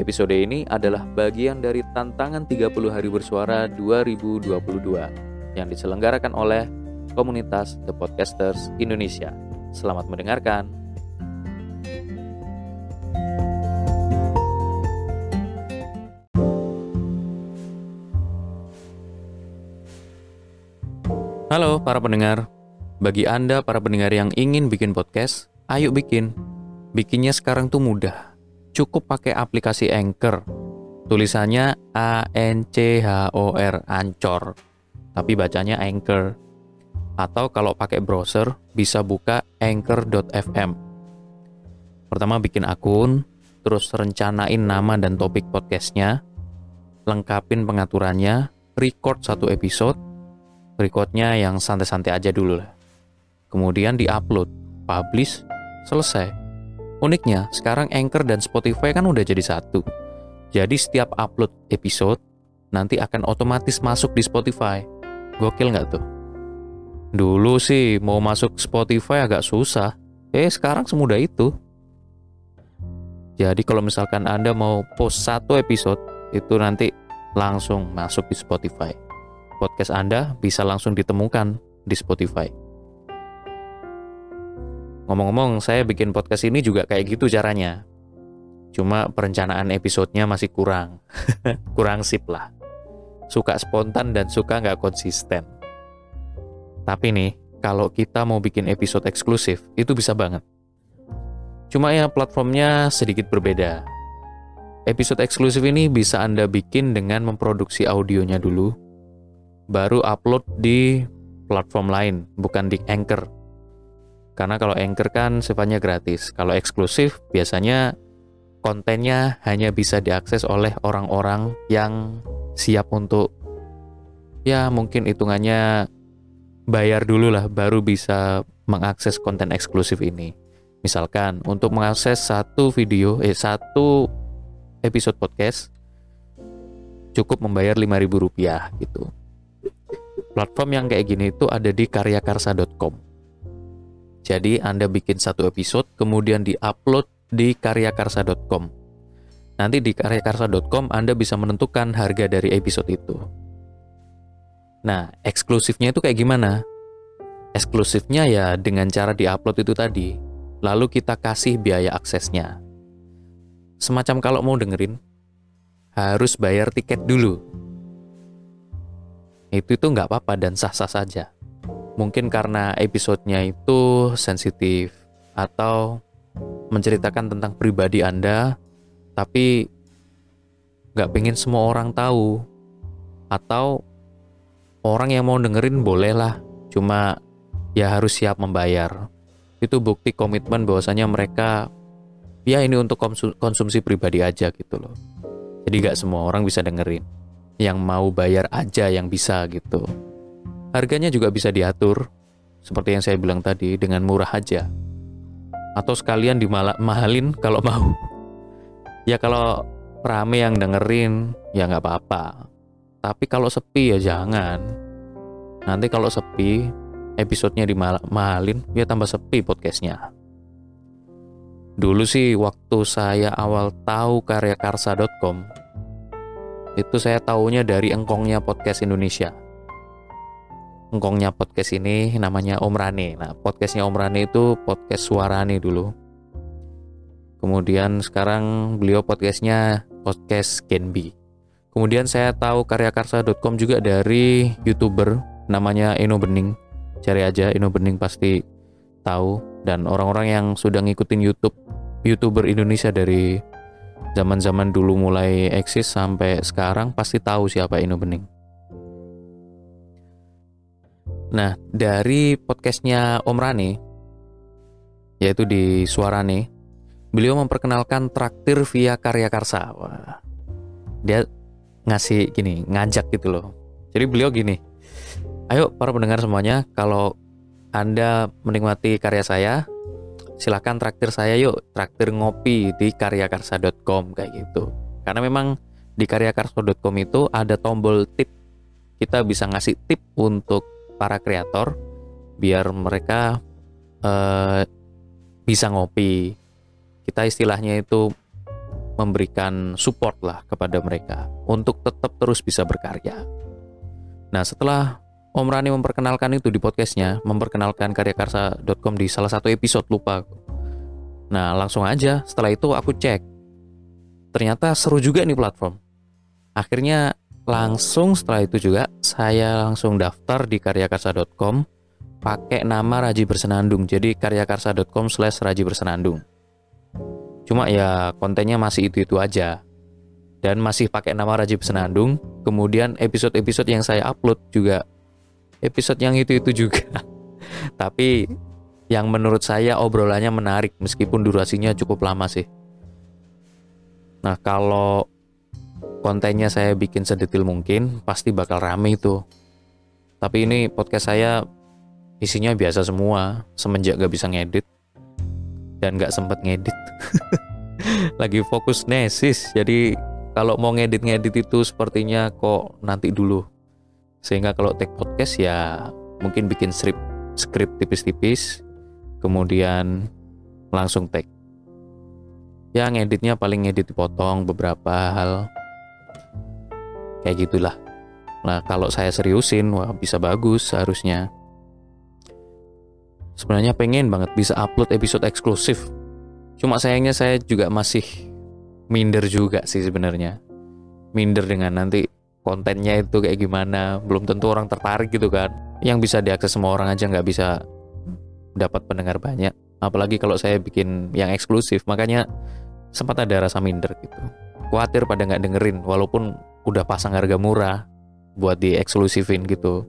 Episode ini adalah bagian dari tantangan 30 hari bersuara 2022 yang diselenggarakan oleh komunitas The Podcasters Indonesia. Selamat mendengarkan. Halo para pendengar. Bagi Anda para pendengar yang ingin bikin podcast, ayo bikin. Bikinnya sekarang tuh mudah cukup pakai aplikasi Anchor. Tulisannya A N C H O R Ancor. Tapi bacanya Anchor. Atau kalau pakai browser bisa buka anchor.fm. Pertama bikin akun, terus rencanain nama dan topik podcastnya, lengkapin pengaturannya, record satu episode, recordnya yang santai-santai aja dulu lah. Kemudian di-upload, publish, selesai. Uniknya, sekarang Anchor dan Spotify kan udah jadi satu. Jadi setiap upload episode, nanti akan otomatis masuk di Spotify. Gokil nggak tuh? Dulu sih mau masuk Spotify agak susah. Eh, sekarang semudah itu. Jadi kalau misalkan Anda mau post satu episode, itu nanti langsung masuk di Spotify. Podcast Anda bisa langsung ditemukan di Spotify. Ngomong-ngomong, saya bikin podcast ini juga kayak gitu caranya. Cuma perencanaan episodenya masih kurang. kurang sip lah. Suka spontan dan suka nggak konsisten. Tapi nih, kalau kita mau bikin episode eksklusif, itu bisa banget. Cuma ya platformnya sedikit berbeda. Episode eksklusif ini bisa Anda bikin dengan memproduksi audionya dulu, baru upload di platform lain, bukan di Anchor karena kalau Anchor kan sifatnya gratis. Kalau eksklusif biasanya kontennya hanya bisa diakses oleh orang-orang yang siap untuk ya mungkin hitungannya bayar dulu lah baru bisa mengakses konten eksklusif ini. Misalkan untuk mengakses satu video eh satu episode podcast cukup membayar Rp5.000 gitu. Platform yang kayak gini itu ada di karyakarsa.com jadi Anda bikin satu episode, kemudian di-upload di karyakarsa.com. Nanti di karyakarsa.com Anda bisa menentukan harga dari episode itu. Nah, eksklusifnya itu kayak gimana? Eksklusifnya ya dengan cara di-upload itu tadi, lalu kita kasih biaya aksesnya. Semacam kalau mau dengerin, harus bayar tiket dulu. Itu itu nggak apa-apa dan sah-sah saja. Mungkin karena episodenya itu sensitif atau menceritakan tentang pribadi Anda, tapi nggak pengen semua orang tahu. Atau orang yang mau dengerin bolehlah, cuma ya harus siap membayar. Itu bukti komitmen bahwasanya mereka ya ini untuk konsumsi pribadi aja gitu loh. Jadi nggak semua orang bisa dengerin. Yang mau bayar aja yang bisa gitu. Harganya juga bisa diatur, seperti yang saya bilang tadi, dengan murah aja. Atau sekalian dimahalin kalau mau. Ya kalau rame yang dengerin, ya nggak apa-apa. Tapi kalau sepi ya jangan. Nanti kalau sepi, episodenya dimahalin, ya tambah sepi podcastnya. Dulu sih waktu saya awal tahu karyakarsa.com, itu saya taunya dari engkongnya podcast Indonesia engkongnya podcast ini namanya Om Rani. Nah, podcastnya Om Rani itu podcast Suarani dulu. Kemudian sekarang beliau podcastnya podcast Genbi. Kemudian saya tahu karyakarsa.com juga dari youtuber namanya Eno Bening. Cari aja Eno Bening pasti tahu dan orang-orang yang sudah ngikutin YouTube youtuber Indonesia dari zaman-zaman dulu mulai eksis sampai sekarang pasti tahu siapa Eno Bening. Nah, dari podcastnya Om Rani, yaitu di Suara nih, beliau memperkenalkan traktir via karya karsa. Wah, dia ngasih gini ngajak gitu loh. Jadi beliau gini ayo para pendengar semuanya kalau anda menikmati karya saya silahkan traktir saya yuk traktir ngopi di karyakarsa.com kayak gitu. Karena memang di karyakarsa.com itu ada tombol tip. Kita bisa ngasih tip untuk para kreator biar mereka uh, bisa ngopi kita istilahnya itu memberikan support lah kepada mereka untuk tetap terus bisa berkarya. Nah setelah Om Rani memperkenalkan itu di podcastnya, memperkenalkan karyakarsa.com di salah satu episode lupa. Nah langsung aja setelah itu aku cek, ternyata seru juga nih platform. Akhirnya langsung setelah itu juga saya langsung daftar di karyakarsa.com pakai nama Raji Bersenandung. Jadi karyakarsa.com slash Raji Bersenandung. Cuma ya kontennya masih itu-itu aja. Dan masih pakai nama Rajib Senandung. Kemudian episode-episode yang saya upload juga episode yang itu-itu juga. Tapi yang menurut saya obrolannya menarik meskipun durasinya cukup lama sih. Nah, kalau kontennya saya bikin sedetil mungkin, pasti bakal rame itu. Tapi ini podcast saya isinya biasa semua, semenjak gak bisa ngedit dan gak sempet ngedit. lagi fokus nesis jadi kalau mau ngedit-ngedit itu sepertinya kok nanti dulu sehingga kalau take podcast ya mungkin bikin script script tipis-tipis kemudian langsung take ya ngeditnya paling ngedit dipotong beberapa hal kayak gitulah nah kalau saya seriusin wah bisa bagus seharusnya sebenarnya pengen banget bisa upload episode eksklusif Cuma sayangnya saya juga masih minder juga sih sebenarnya. Minder dengan nanti kontennya itu kayak gimana, belum tentu orang tertarik gitu kan. Yang bisa diakses semua orang aja nggak bisa dapat pendengar banyak. Apalagi kalau saya bikin yang eksklusif, makanya sempat ada rasa minder gitu. Khawatir pada nggak dengerin, walaupun udah pasang harga murah buat di eksklusifin gitu.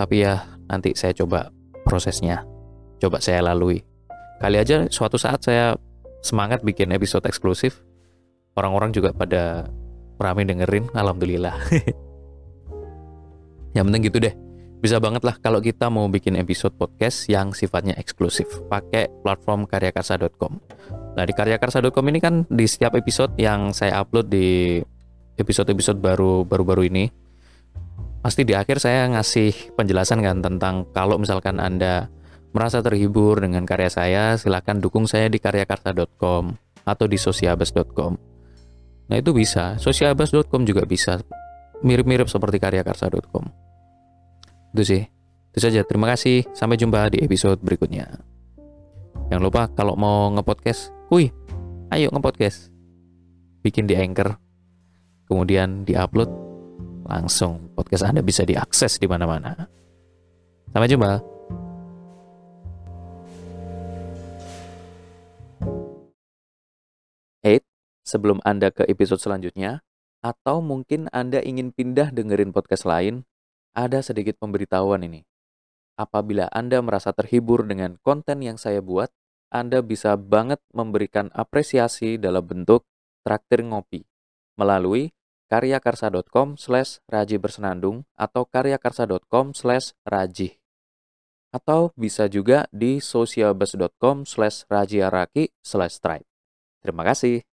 Tapi ya nanti saya coba prosesnya, coba saya lalui. Kali aja suatu saat saya semangat bikin episode eksklusif, orang-orang juga pada ramai dengerin, alhamdulillah. yang penting gitu deh. Bisa banget lah kalau kita mau bikin episode podcast yang sifatnya eksklusif pakai platform karyakarsa.com. Nah, di karyakarsa.com ini kan di setiap episode yang saya upload di episode-episode baru baru-baru ini pasti di akhir saya ngasih penjelasan kan tentang kalau misalkan Anda merasa terhibur dengan karya saya, silahkan dukung saya di karyakarsa.com atau di sosiabas.com. Nah itu bisa, sosiabas.com juga bisa, mirip-mirip seperti karyakarsa.com. Itu sih, itu saja. Terima kasih, sampai jumpa di episode berikutnya. Jangan lupa kalau mau ngepodcast, wih, ayo ngepodcast. Bikin di Anchor, kemudian di-upload, langsung podcast Anda bisa diakses di mana-mana. Sampai jumpa. sebelum Anda ke episode selanjutnya, atau mungkin Anda ingin pindah dengerin podcast lain, ada sedikit pemberitahuan ini. Apabila Anda merasa terhibur dengan konten yang saya buat, Anda bisa banget memberikan apresiasi dalam bentuk traktir ngopi melalui karyakarsa.com slash raji bersenandung atau karyakarsa.com slash raji. Atau bisa juga di socialbus.com slash rajiaraki slash stripe. Terima kasih.